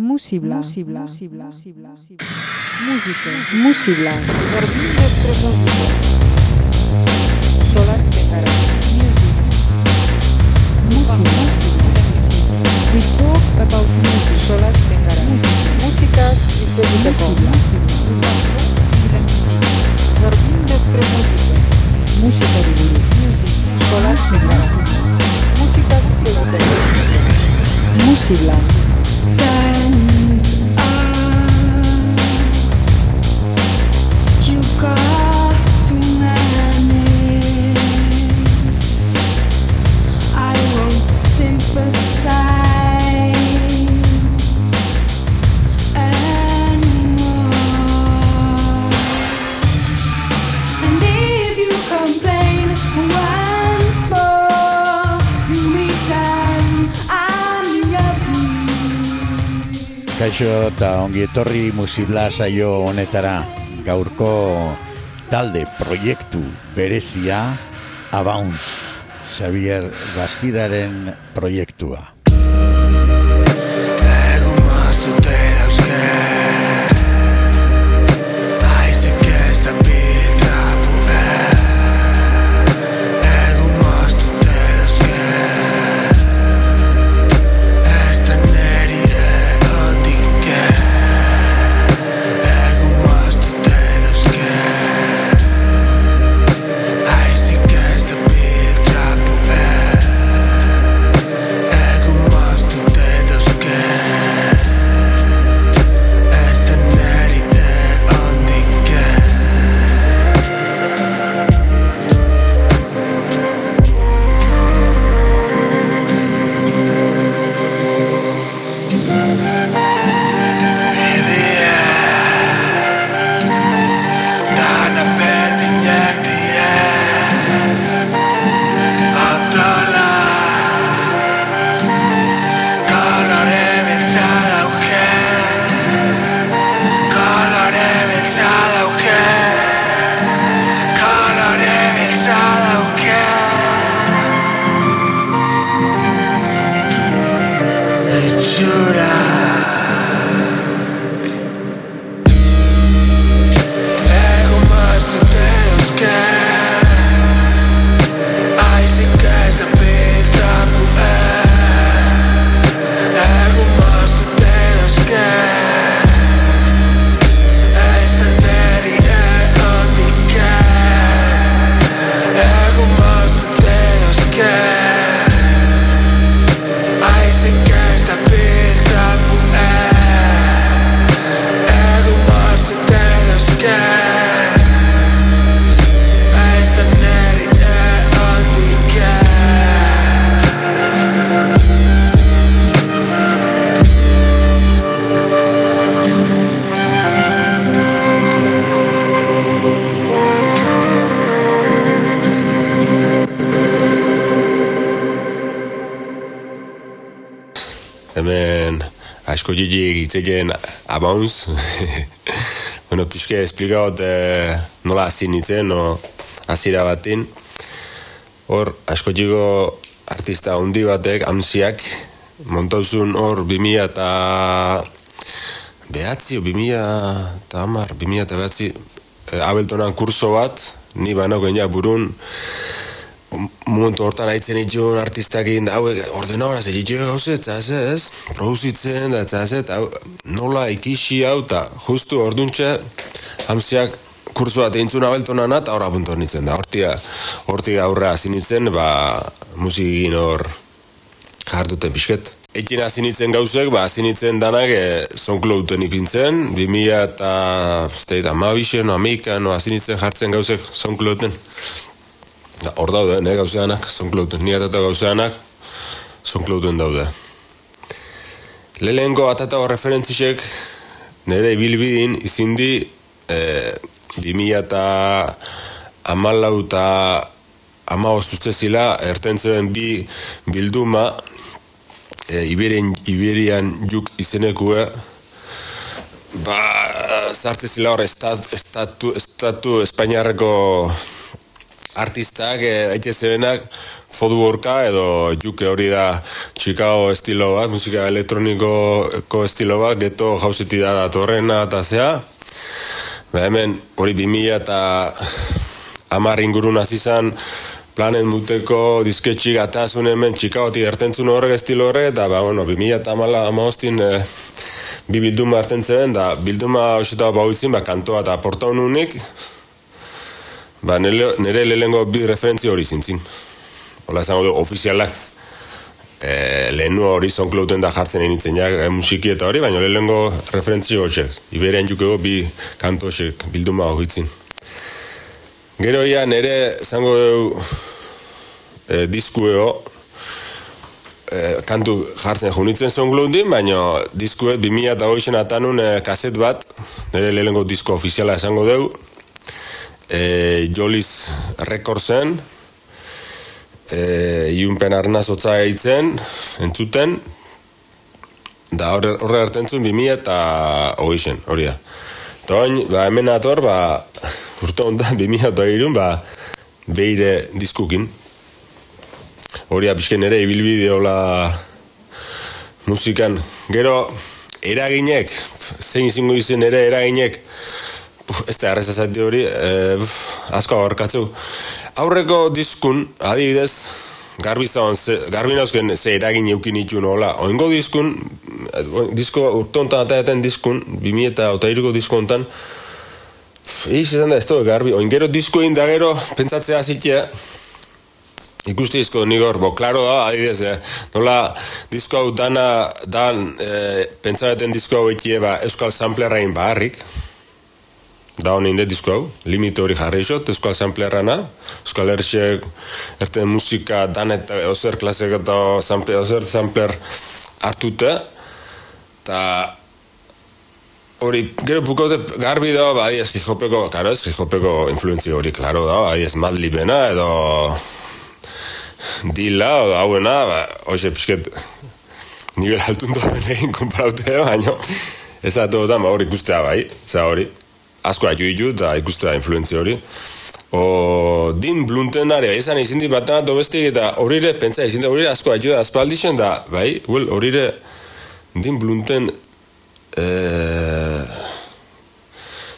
Musibla. Musibla. Musibla. Musibla. Música. Musibla. Solar We talk about music. Solar Música y Música. Música Solar Música Musibla. Stand up. You got Kaixo eta ongi etorri musibla saio honetara gaurko talde proiektu berezia Abounce Xavier Bastidaren proiektua. Abounz. bueno, pixke esplikaot eh, nola hasi nintzen, no, hasiera batin. Hor, asko jigo artista handi batek, amziak, montauzun hor 2000 eta behatzi, o 2000 eta hamar, 2000 eta behatzi, eh, abeltonan kurso bat, ni banako enia burun, momentu hortan haitzen itun artistak egin da, hauek ordenadora zer ditu gauze, eta ez ez, produzitzen, eta ez ez, nola ikisi hau, eta justu orduntxe, hamziak kursu bat egin zuen abeltonan eta horra puntu nintzen da, hortia, hortik aurre hasi nintzen, ba, musikin hor jarduten pixket. Ekin hasi nintzen gauzek, ba, hasi nintzen danak e, soundclouden ipintzen, 2000 eta, da, amabixen, amikan, nintzen jartzen gauzek soundclouden. Da, hor daude, ne, gauzeanak, soundclouden, ni atata gauzeanak, soundclouden daude. Lehenko atata referentzisek, nire ibilbidin izindi, e, 2000 eta amalau eta ama ustuzte zila, ertentzen bi bilduma, e, Iberian, Iberian juk izenekue, ba, zarte zila hor estatu, estatu, estatu Espainiarreko artistak, e, zebenak, Fodworka edo juke hori da Chicago estilo bat, musika elektronikoko estilo bat, geto jauzeti da datorrena eta zea. Ba hemen hori 2000 eta amar ingurun hasi izan planen muteko disketxik atazun hemen Chicagotik ertentzun horrek estilo horrek, eta ba, bueno, 2000 eta amala amahostin e, bi bilduma hartzen zeben, da bilduma hoxeta bauitzin, ba, kantoa eta porta honunik, ba, nire, nire lehengo bi referentzi hori zintzin. Hola esango du, ofizialak e, lehenu hori zonklauten da jartzen enitzen ja, e, musiki eta hori, baina lehengo referentzi hotxek. Iberean jukego bi kanto hoxek bilduma horitzin. Gero ia nire zango du e, diskueo e, kantu jartzen junitzen zonklauten, baina diskuet 2000 eta atanun e, kaset bat, nire lehengo disko ofiziala esango dugu, e, Jolis Recordsen, e, iunpen arnaz hotza eitzen, entzuten, da horre, horre hartentzun 2000 eta hoixen, hori da. Eta ba, hemen ator, ba, urte honetan 2000 eta irun, ba, beire diskukin. Hori da, pixken ere, ibilbide hola musikan. Gero, eraginek, zein izango izen ere eraginek, Uf, ez da errez ezati hori, e, asko abarkatzu. Aurreko diskun, adibidez, garbi zaun, ze, garbi nauzken ze eragin eukin itu nola. Oingo diskun, eh, disko urte honetan ataten diskun, 2000 eta otairuko disko honetan, Eiz izan da, ez da, garbi, oingero disko egin da gero, pentsatzea zitea, ikusti izko nigor, bo, klaro da, adibidez, eh, nola, disko hau dana, dan, eh, pentsabeten disko hau ekie, ba, euskal samplerrain baharrik, da honin de disko hau, limite hori jarri isot, euskal samplerrana, euskal erxek, erte musika, dan eta ozer klasek eta sampler, ozer sampler hartute, eta hori, gero bukote garbi da, ba, ez hijopeko, karo ez, hijopeko influenzi hori, klaro da, ba, ez madlibena, edo dila, edo hauena, ba, hoxe pixket, nivel altun doben egin konparaute, baina, ez atu ba, hori ikustea bai, za hori, asko haitu ditu, eta ikustea influenzi hori, O, din bluntenare, bai, esan izin dit bat bat dobestik, eta horire, pentsa, izin da horire asko haitu da aspaldixen, da, bai, well, horire, din blunten, eh,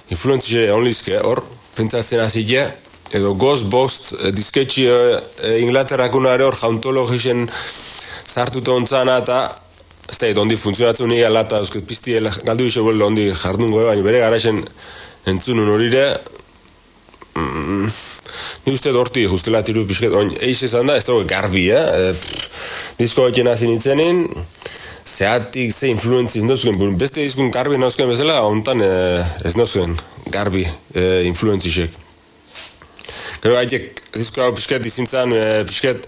influentzia onlizke, hor, pentsatzen hazile, edo Ghost Bost eh, disketxi eh, Inglaterrakunare hor jauntologisen sartuta ontzana eta ez da, ondi funtzionatzen nire alata, euskut pizti galdu iso bel ondi jardungo, baina bere garaisen entzunun horire, mm, ni uste dorti justela tiru pixket, oin, eiz izan da, ez da garbi, eh? E, pff, disko hori hasi nintzenen, zeatik ze influentzi ez nozuen, bun, beste izkun garbi nozuen bezala, hontan eh, ez nozuen garbi eh, influentzisek. Gero haitek, disko hau pixket izintzan, eh, pixket,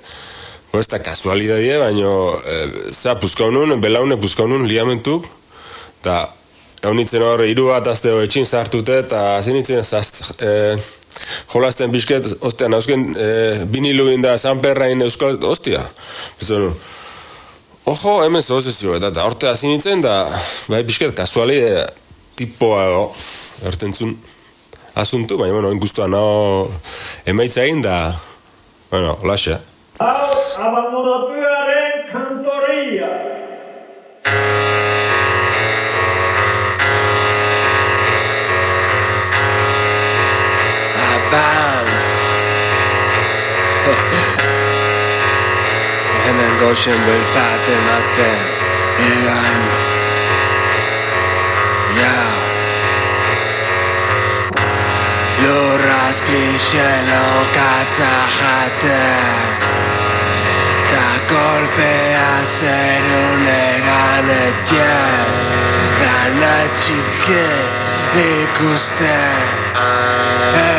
bo ez da kasualidadie, baina eh, za puzkaunun, belaune puzkaunun liamentuk, eta egon nintzen hor, hiru bat azte etxin zartute, eta zen nintzen zazt, eh, jolazten pixket, ostia, nauzken eh, binilu inda sanperrain euskal, ostia, bezonu, Ojo, hemen zoz ez jo, eta eta orte hasi nintzen, da, bai, pixket, kasuali, e, tipoa, o, ertentzun, asuntu, baina, bueno, ingustua, no, emaitza egin, da, bueno, laxe. Hau, abandonatuaren Bounce. Hemen goxen bueltat ematen egan. Ja. Lurraz pixen lokatza jaten. Ta kolpea zerun egan etien. Dana txike ikusten.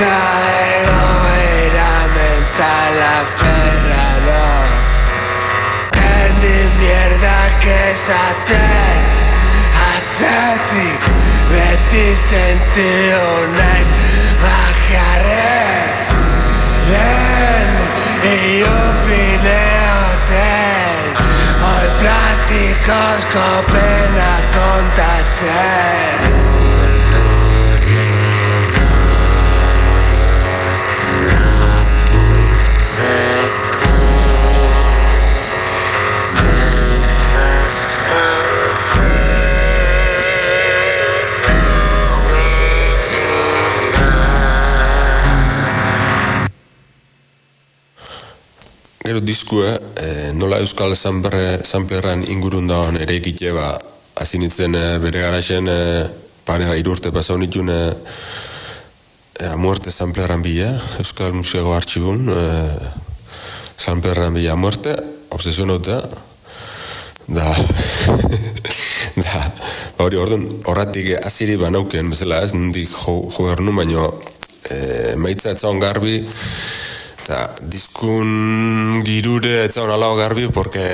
Ta egoera mentala ferraro Endi mierdak esaten Atzetik beti sentiu naiz. Bakarrik lehen Iupineoten Hoi plastikozko pena kontatzen Gero diskua, e, nola Euskal Zanperre, Zanperran ingurun dagoen ere ikite, ba, hasi nintzen e, bere garaxen, e, pare hiru urte pasau nituen, e, e, muerte Zanperran bila, Euskal Museago Artxibun, e, Zanperran bila muerte, obsesionauta, da, da, ba hori, orduan, horratik aziri banauken, bezala ez, nondik jo, jo baino, e, maitza etzaon garbi, eta diskun girure etzaon alau garbi, porque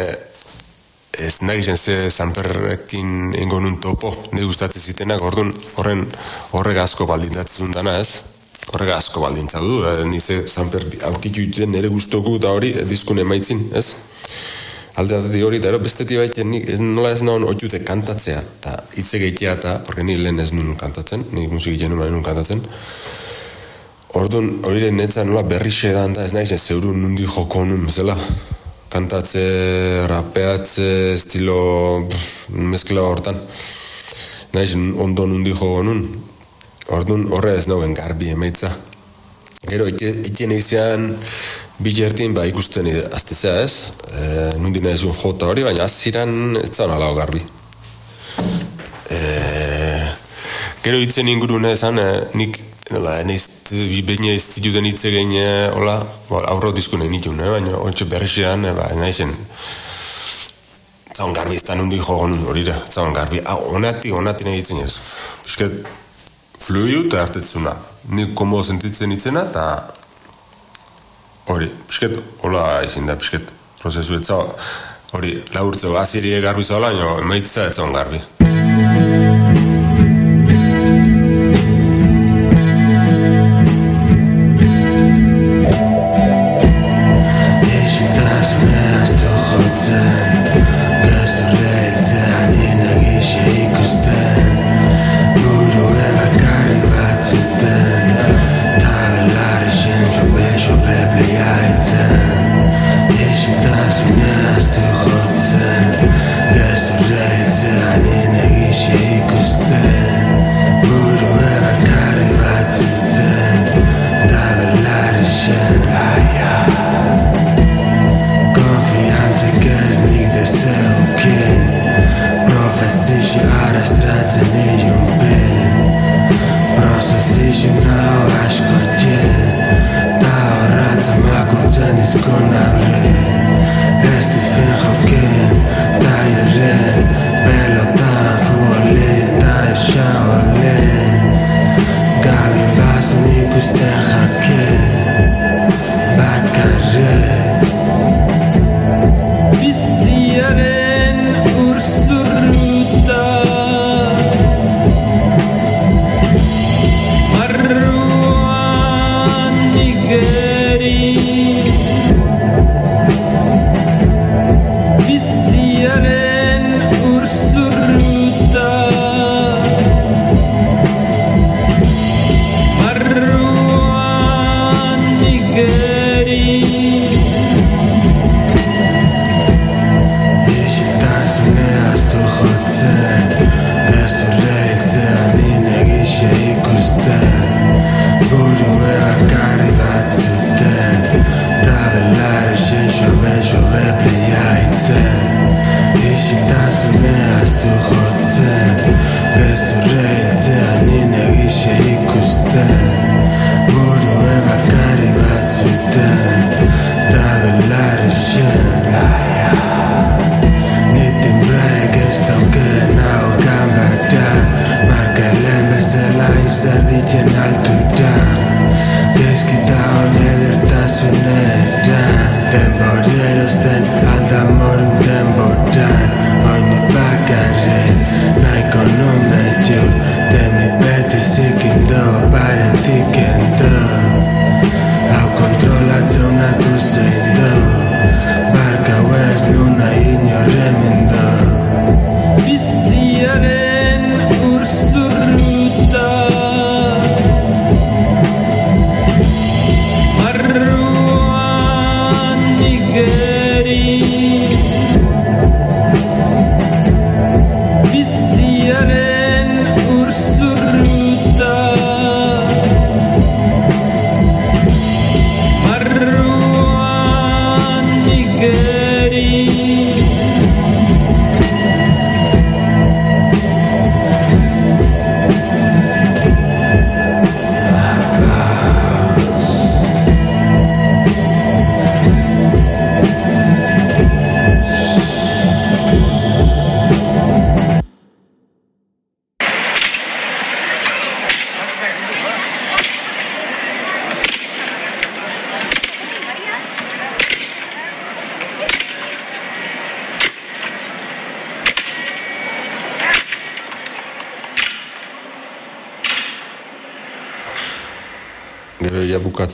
ez nahi zen ze zanperrekin ingo nun topo, ni gustatzen zitenak, orduan horren horrek asko baldintatzen dana ez, horrek asko baldintza du, e, ni ze zanper aurkitu itzen nire gustoku da hori, e, diskun emaitzin, ez? Alde batetik hori, eta ero bestetik baiten nik ez nola ez nahon oiute kantatzea, eta hitze gehiagia eta, porque ni lehen ez nun kantatzen, ni musik egiten nun kantatzen, Orduan, hori netza nola berri xedan da, ez nahi zen zeuru nundi joko nun, bezala. Kantatze, rapeatze, estilo, pff, mezkla hortan. Nahi ondo nundi joko nun. Orduan, horre ez nauen garbi emaitza. Gero, ikien eizean, bilertin, ba, ikusten aztezea ez, e, nundi nahi zuen jota hori, baina aziran ez zaun alau garbi. E, gero itzen ingurune esan, e, nik Nola, neiz, baina ez dituten hitz egin, eh, hola, bo, aurro diskun egin eh, baina ontsa berrixean, eh, ba, nahi zen, zaun garbi ez da nundi jogon hori da, zaun garbi, ah, onati, onati nahi ditzen ez, bisket, fluiu eta hartetzuna, ni komo sentitzen itzena, eta hori, bisket, hola izin da, bisket, prozesu ez hori, laurtzeo, aziri garbi zaula, emaitza ez garbi.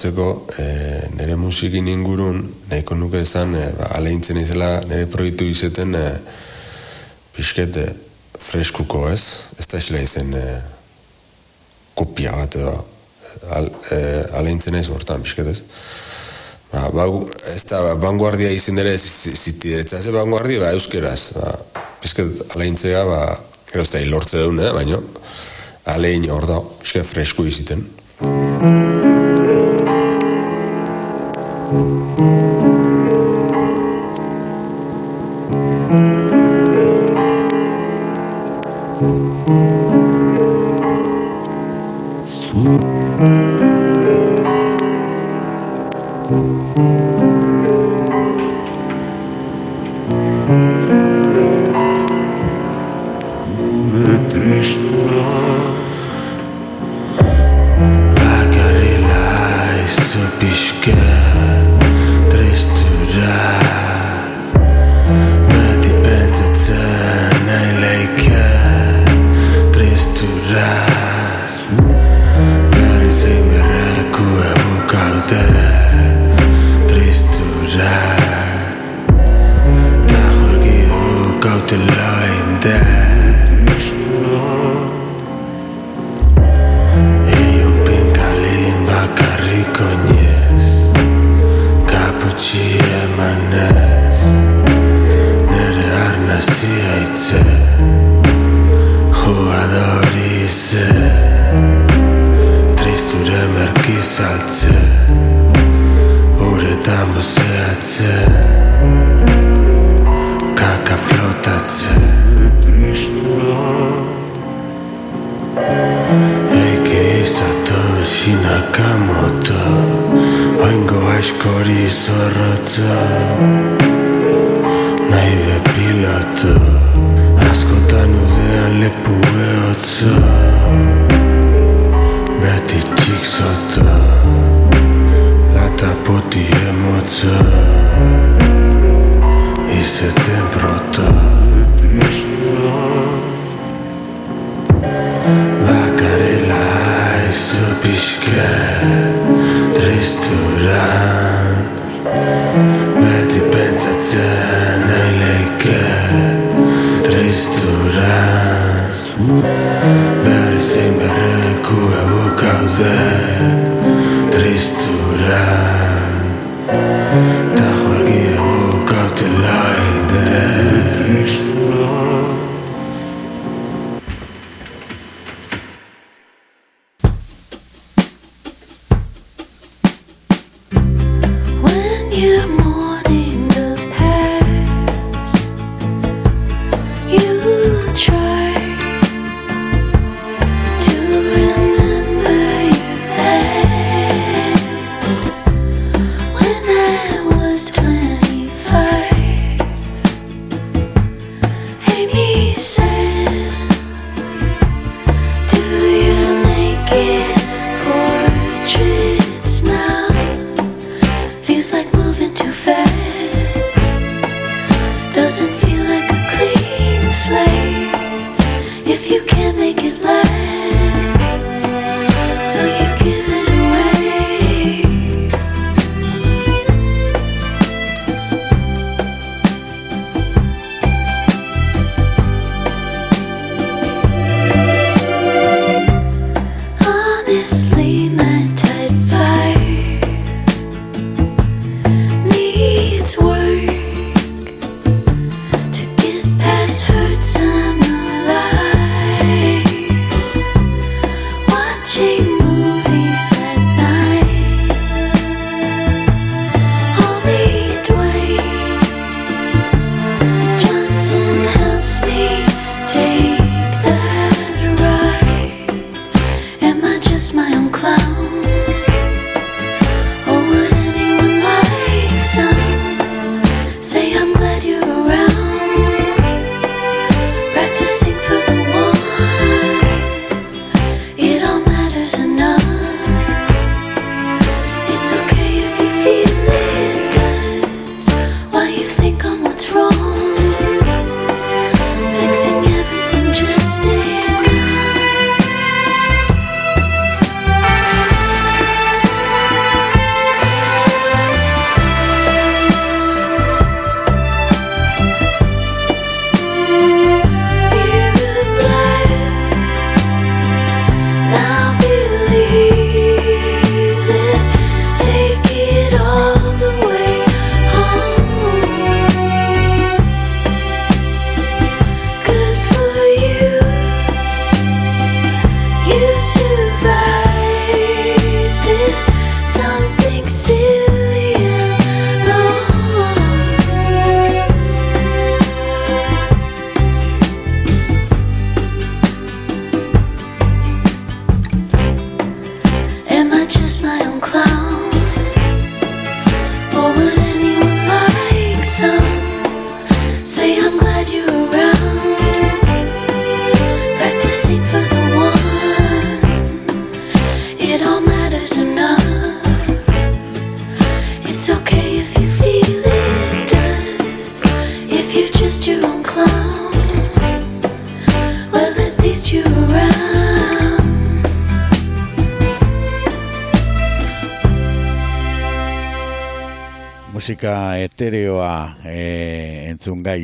bukatzeko, e, eh, nire musikin ingurun, nahiko nuke esan, e, ba, aleintzen izela nire proiektu izeten e, eh, pixket e, freskuko ez, ez da isla izen e, kopia bat edo, al, e, aleintzen ez hortan, pixket ez. Ba, ba, ez da, ba, vanguardia izin dere zitiretza, ze vanguardia, ba, euskeraz, ba, pixket aleintzea, ba, gero ez da hilortze duen, eh, baino, alein hor da, pixket fresku iziten. Thank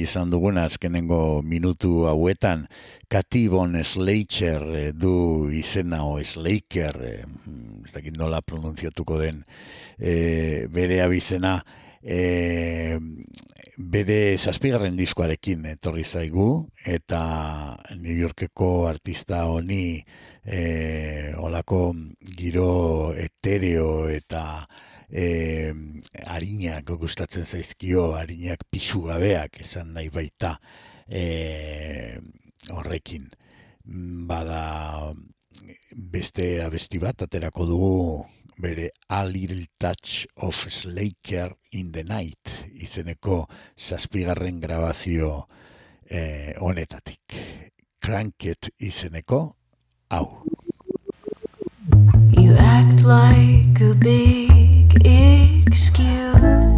izan duguna azkenengo minutu hauetan Katibon Slater e, du izena o Slaker e, ez dakit nola pronunziatuko den e, bere abizena e, bere zazpigarren diskoarekin etorri zaigu eta New Yorkeko artista honi e, olako giro etereo eta e, harinak gustatzen zaizkio, harinak pixu gabeak esan nahi baita e, horrekin. Bada beste abesti bat aterako dugu bere A Little Touch of Slaker in the Night izeneko zazpigarren grabazio eh, honetatik. Cranket izeneko hau. You act like a big excuse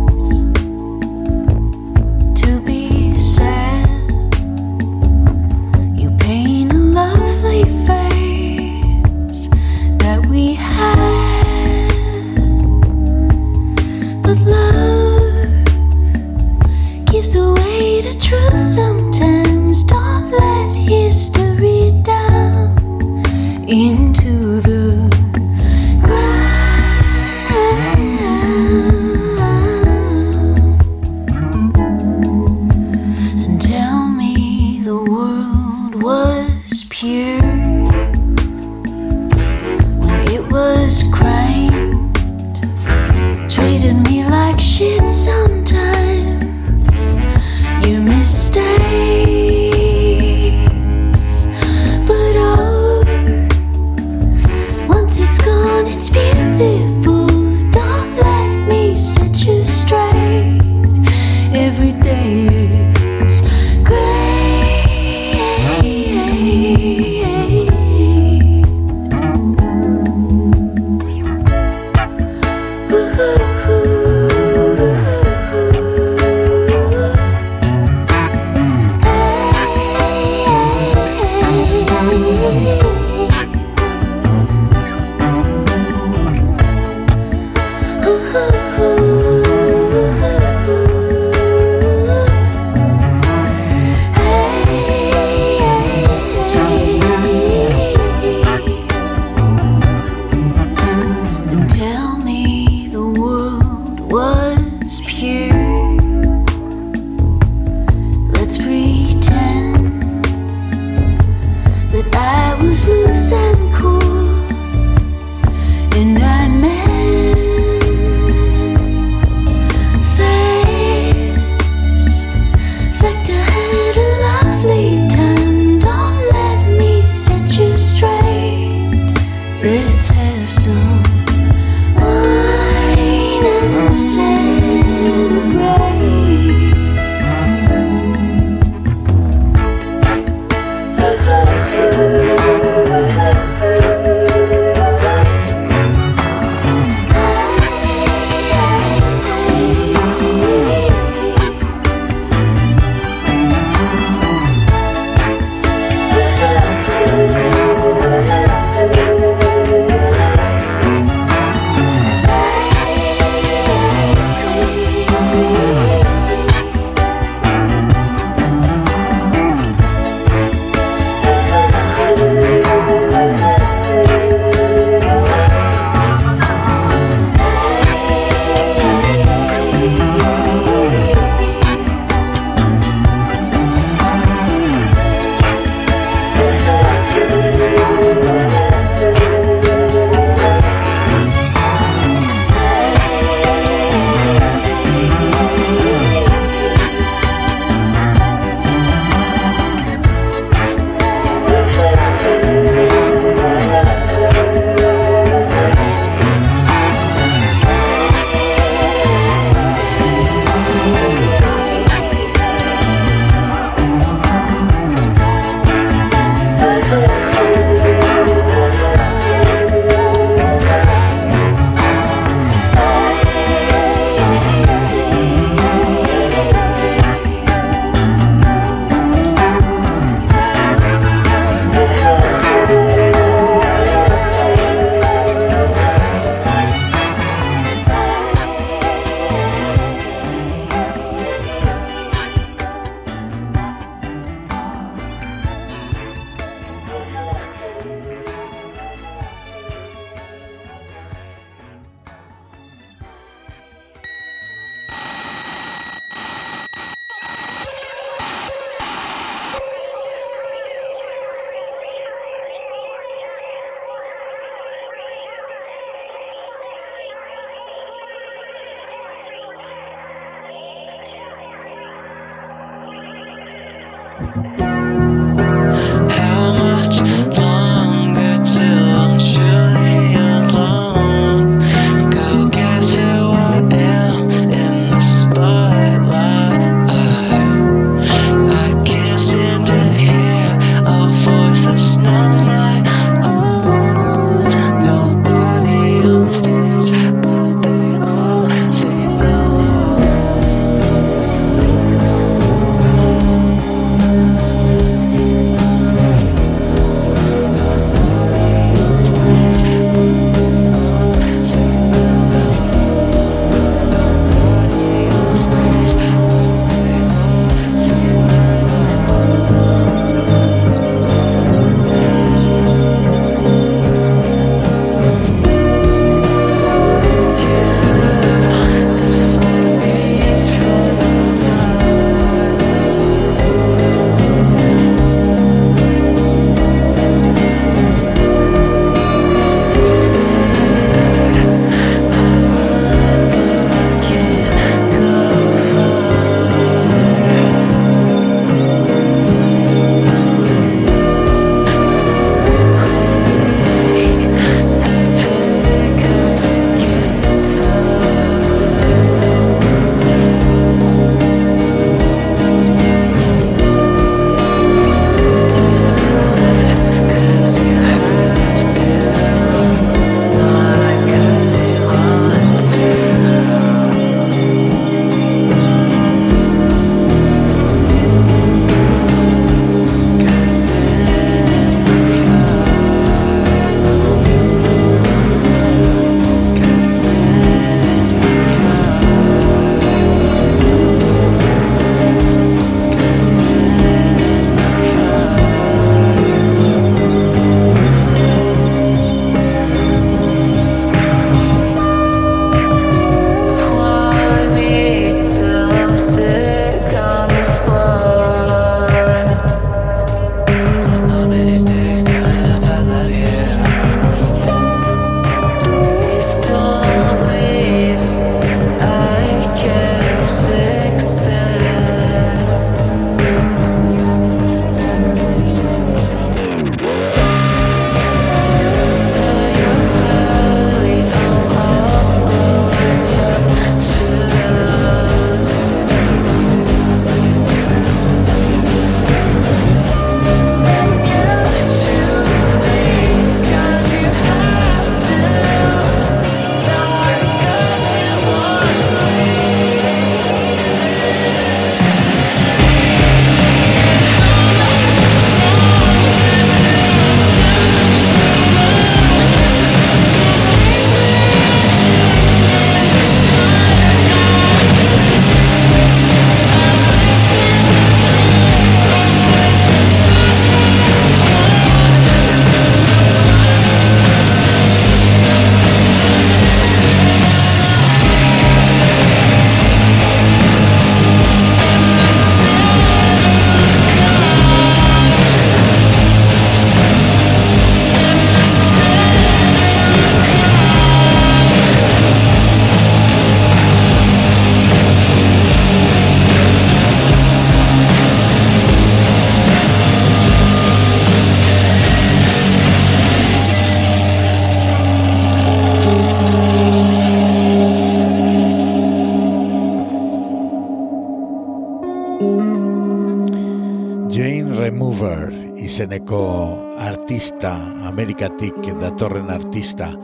artista, Amerikatik datorren artista,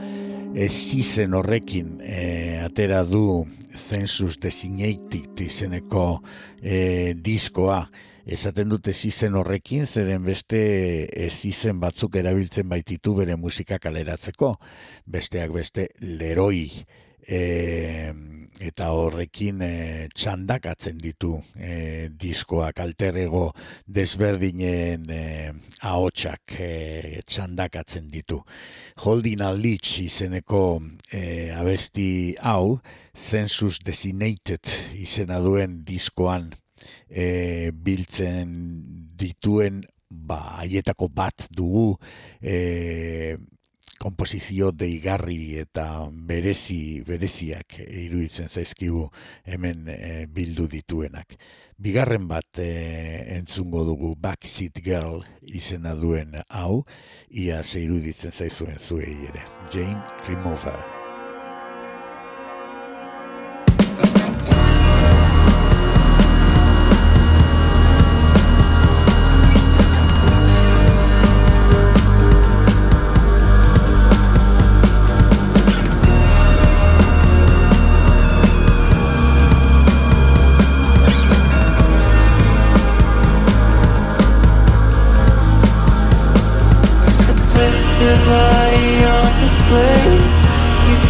ez izen horrekin e, atera du Census Designated izeneko e, diskoa. Esaten dute izen horrekin, zeren beste ez izen batzuk erabiltzen baititu bere musika kaleratzeko. Besteak beste leroi e, eta horrekin e, txandakatzen ditu e, diskoak alterego desberdinen e, ahotsak e, txandakatzen ditu. Holding a Leech izeneko e, abesti hau, Census Designated izena duen diskoan e, biltzen dituen ba, haietako bat dugu e, komposizio deigarri eta berezi bereziak iruditzen zaizkigu hemen eh, bildu dituenak. Bigarren bat eh, entzungo dugu Backseat Girl izena duen hau, ia ze iruditzen zaizuen zuei ere. Jane Remover.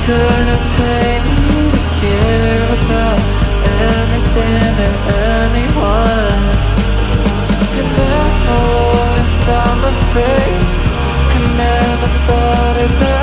Couldn't pay me to care about anything or anyone. And I'm always I'm afraid. I never thought it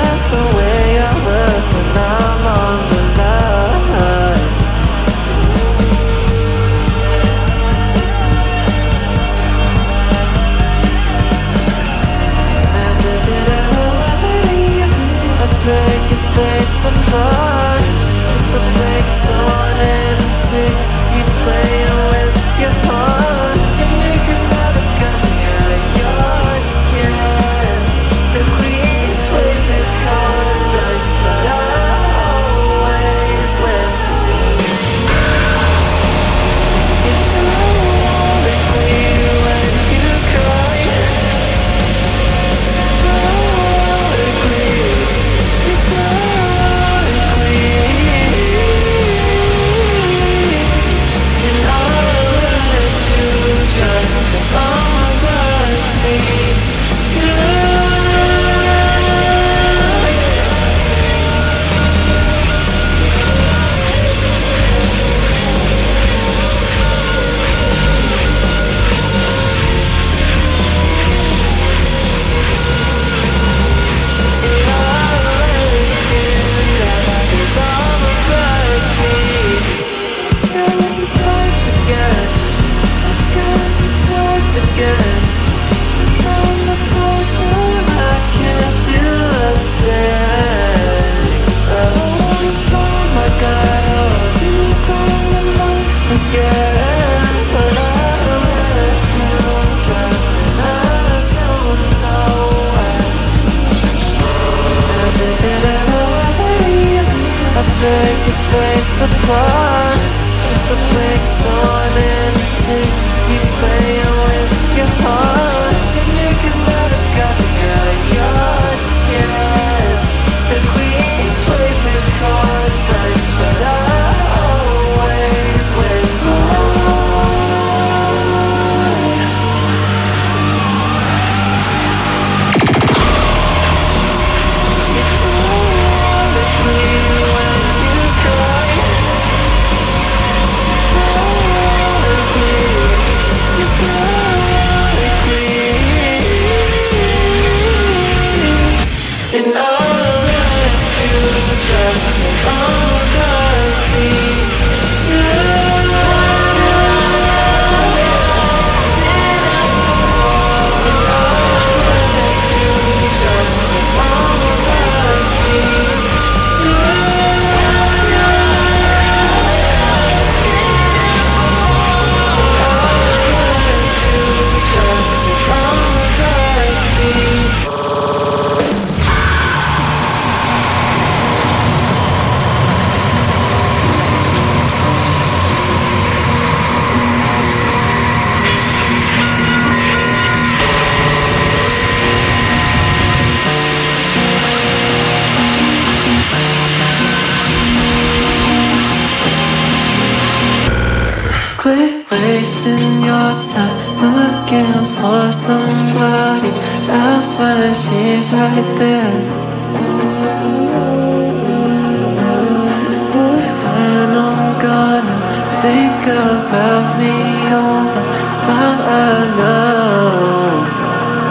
think about me all the time. I know.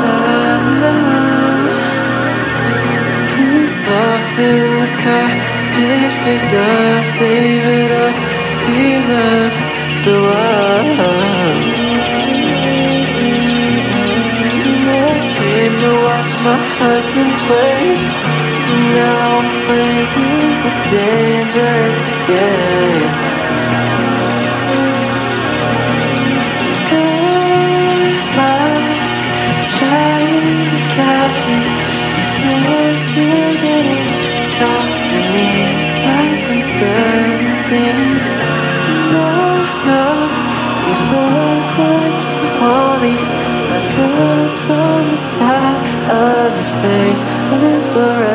I know. He's locked in the car. Pictures of David Ortiz on the one. And I came to watch my husband play. Now I'm playing the dangerous game. The rest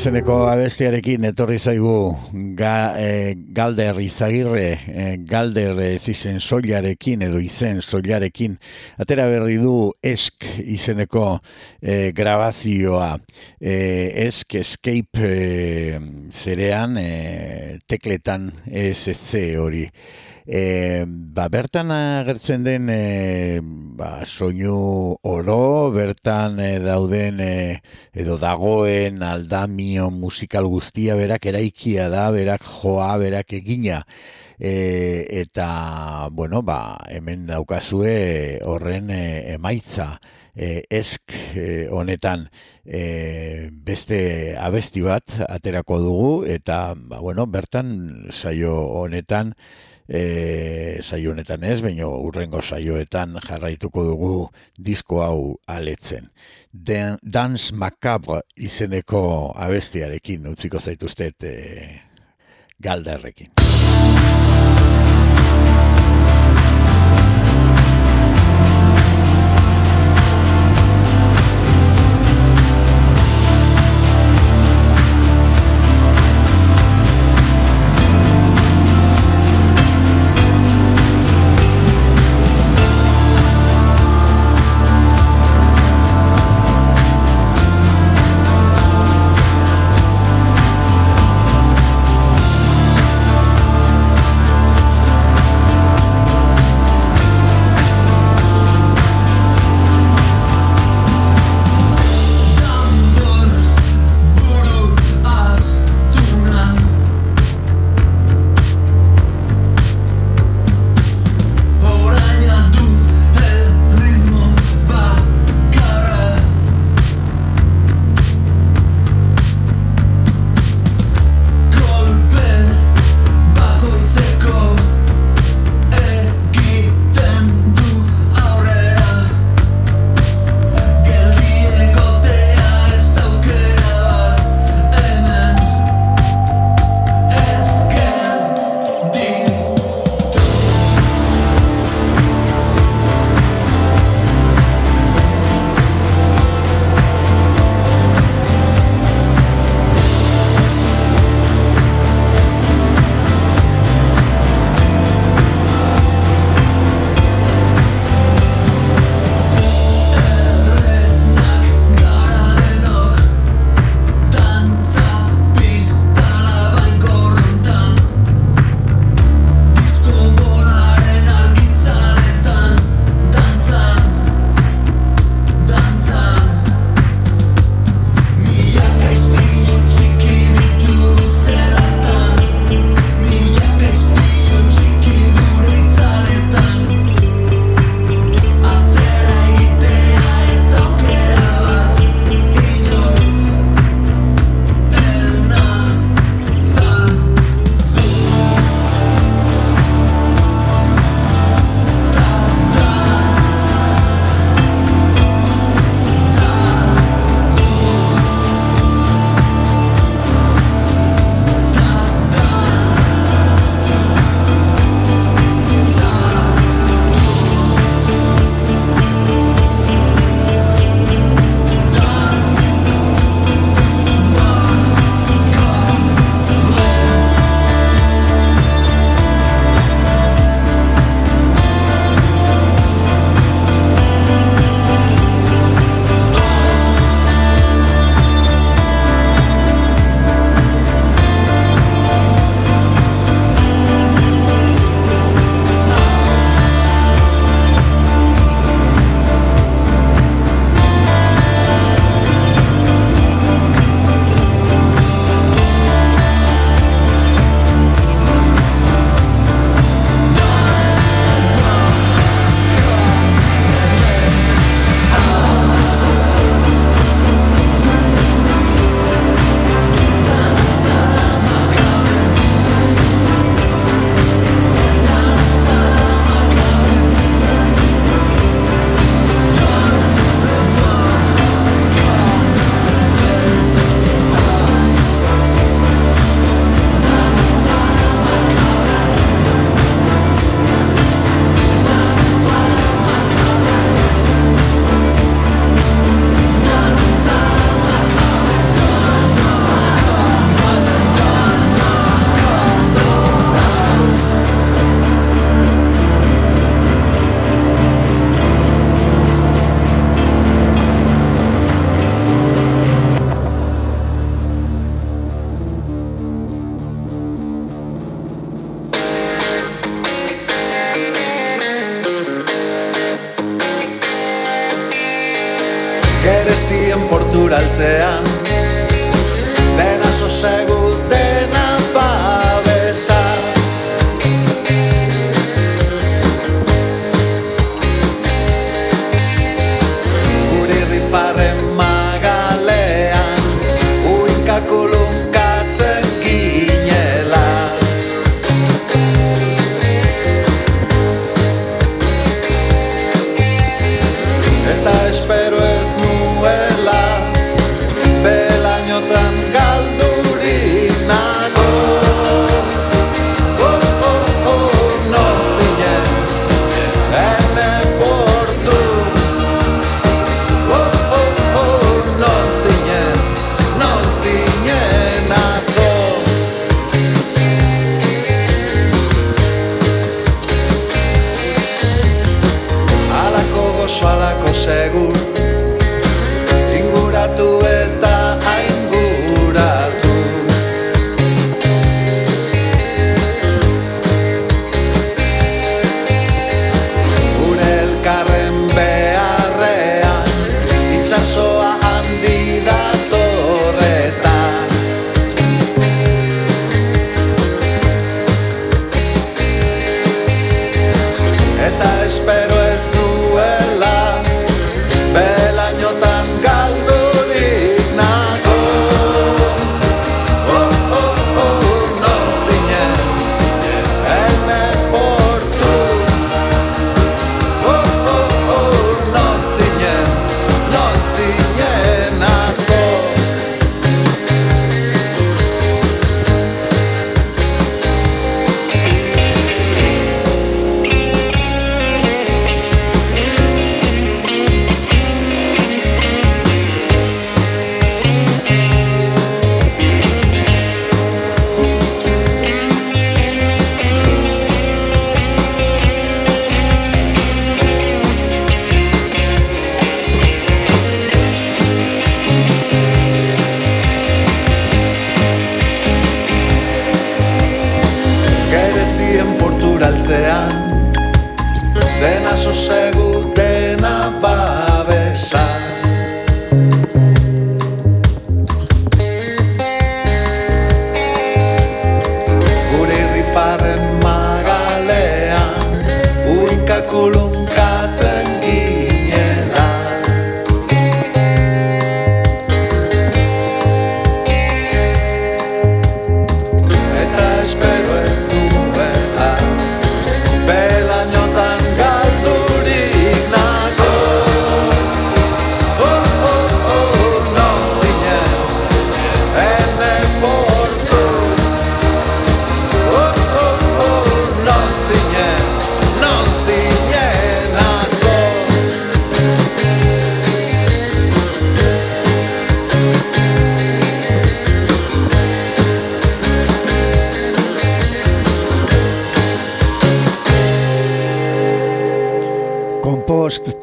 izeneko abestiarekin etorri zaigu ga, e, galder izagirre, e, galder ez izen soilarekin edo izen soilarekin. Atera berri du esk izeneko e, grabazioa. E, esk escape e, zerean e, tekletan SC hori. E, ba, bertan agertzen den e, ba, soinu oro, bertan e, dauden e, edo dagoen aldamio musikal guztia berak eraikia da, berak joa, berak egina. E, eta, bueno, ba, hemen daukazue horren e, emaitza e, esk e, honetan e, beste abesti bat aterako dugu eta ba, bueno, bertan saio honetan e, saio honetan ez, baina urrengo saioetan jarraituko dugu disko hau aletzen. Den, Dance Macabre izeneko abestiarekin utziko zaituztet e, galderrekin.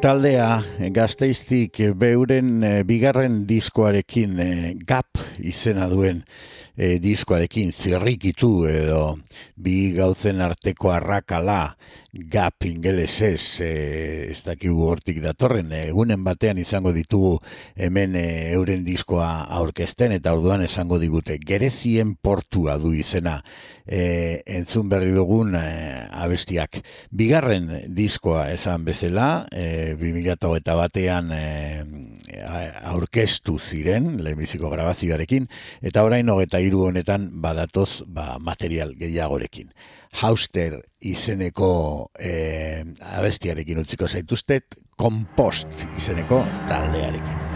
Taldea gazteiztik beuren eh, bigarren diskoarekin eh, gap izena duen eh, diskoarekin zirrikitu edo bi gauzen arteko arrakala gap ingelesez eh, ez dakigu hortik datorren egunen batean izango ditugu hemen eh, euren diskoa aurkezten eta orduan esango digute gerezien portua du izena. Eh, entzun berri dugun eh, abestiak. Bigarren diskoa esan bezala eh, 2008 batean eh, aurkeztu ziren lehenbiziko grabazioarekin eta orain hogeta hiru honetan badatoz ba, material gehiagorekin. Hauster izeneko eh, abestiarekin utziko zaituztet Kompost izeneko taldearekin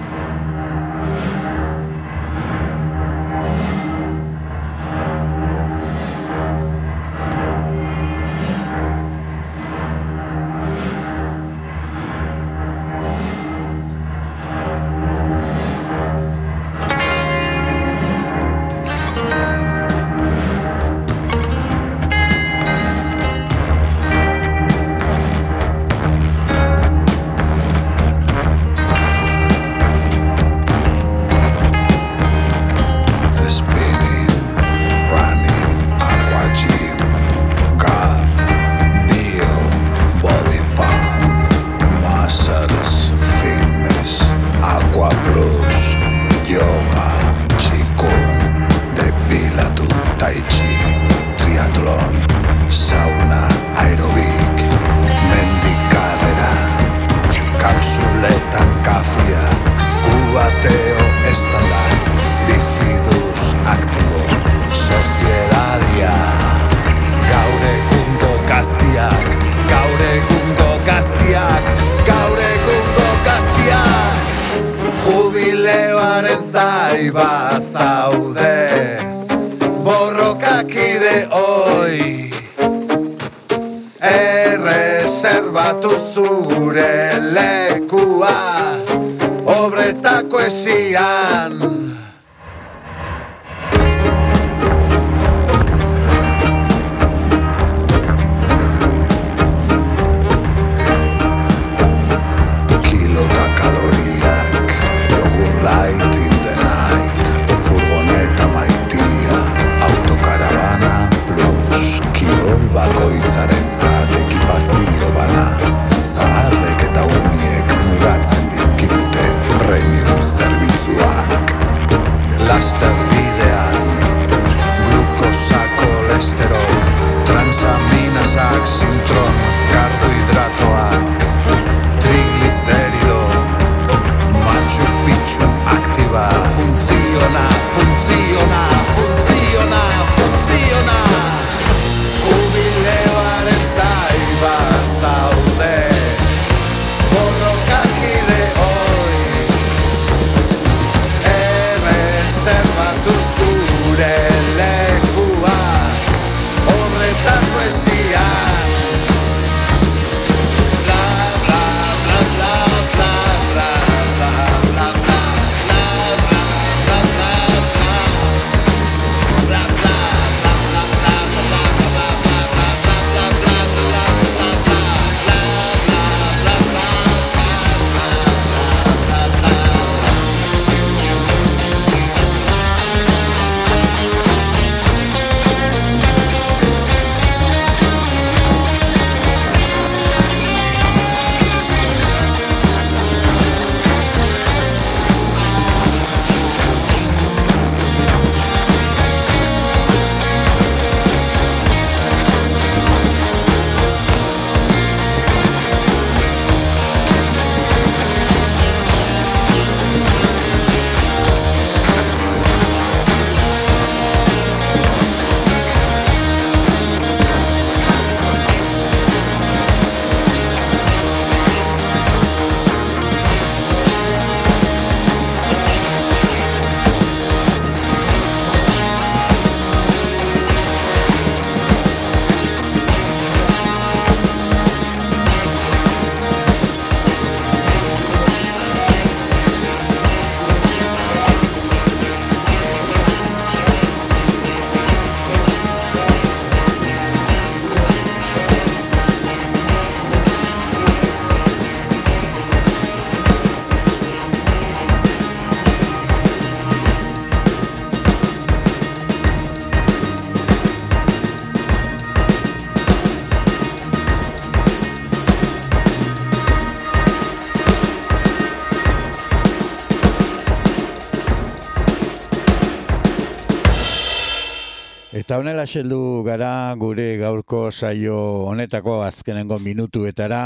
Eta honela xeldu gara gure gaurko saio honetako azkenengo minutuetara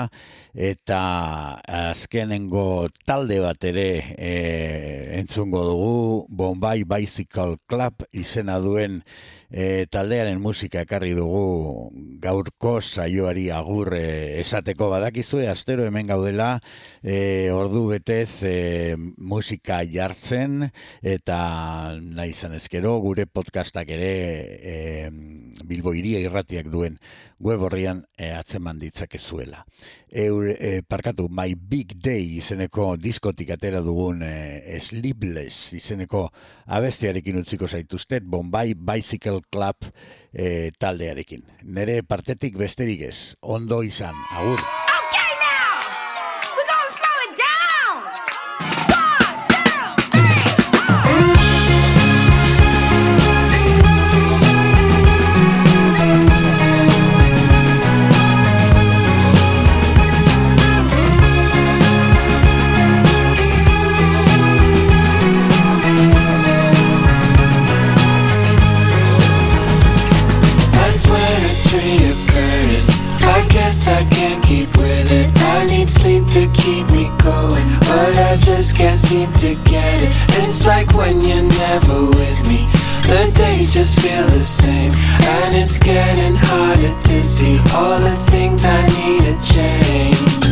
eta azkenengo talde bat ere e, entzungo dugu Bombay Bicycle Club izena duen e, taldearen musika ekarri dugu gaurko saioari agur e, esateko. Badakizue astero hemen gaudela e, ordu betez e, musika jartzen eta nahi izan ezkero gure podcastak ere e, Bilbo iria irratiak duen web horrian e, atzeman ditzakezuela. Eur, e, parkatu, My Big Day izeneko diskotik atera dugun e, Sleepless izeneko abestiarekin utziko zaituztet, Bombay Bicycle Club e, taldearekin. Nere partetik besterik ez, ondo izan, agur. Seem to get it. It's like when you're never with me. The days just feel the same, and it's getting harder to see all the things I need to change.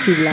Cibla.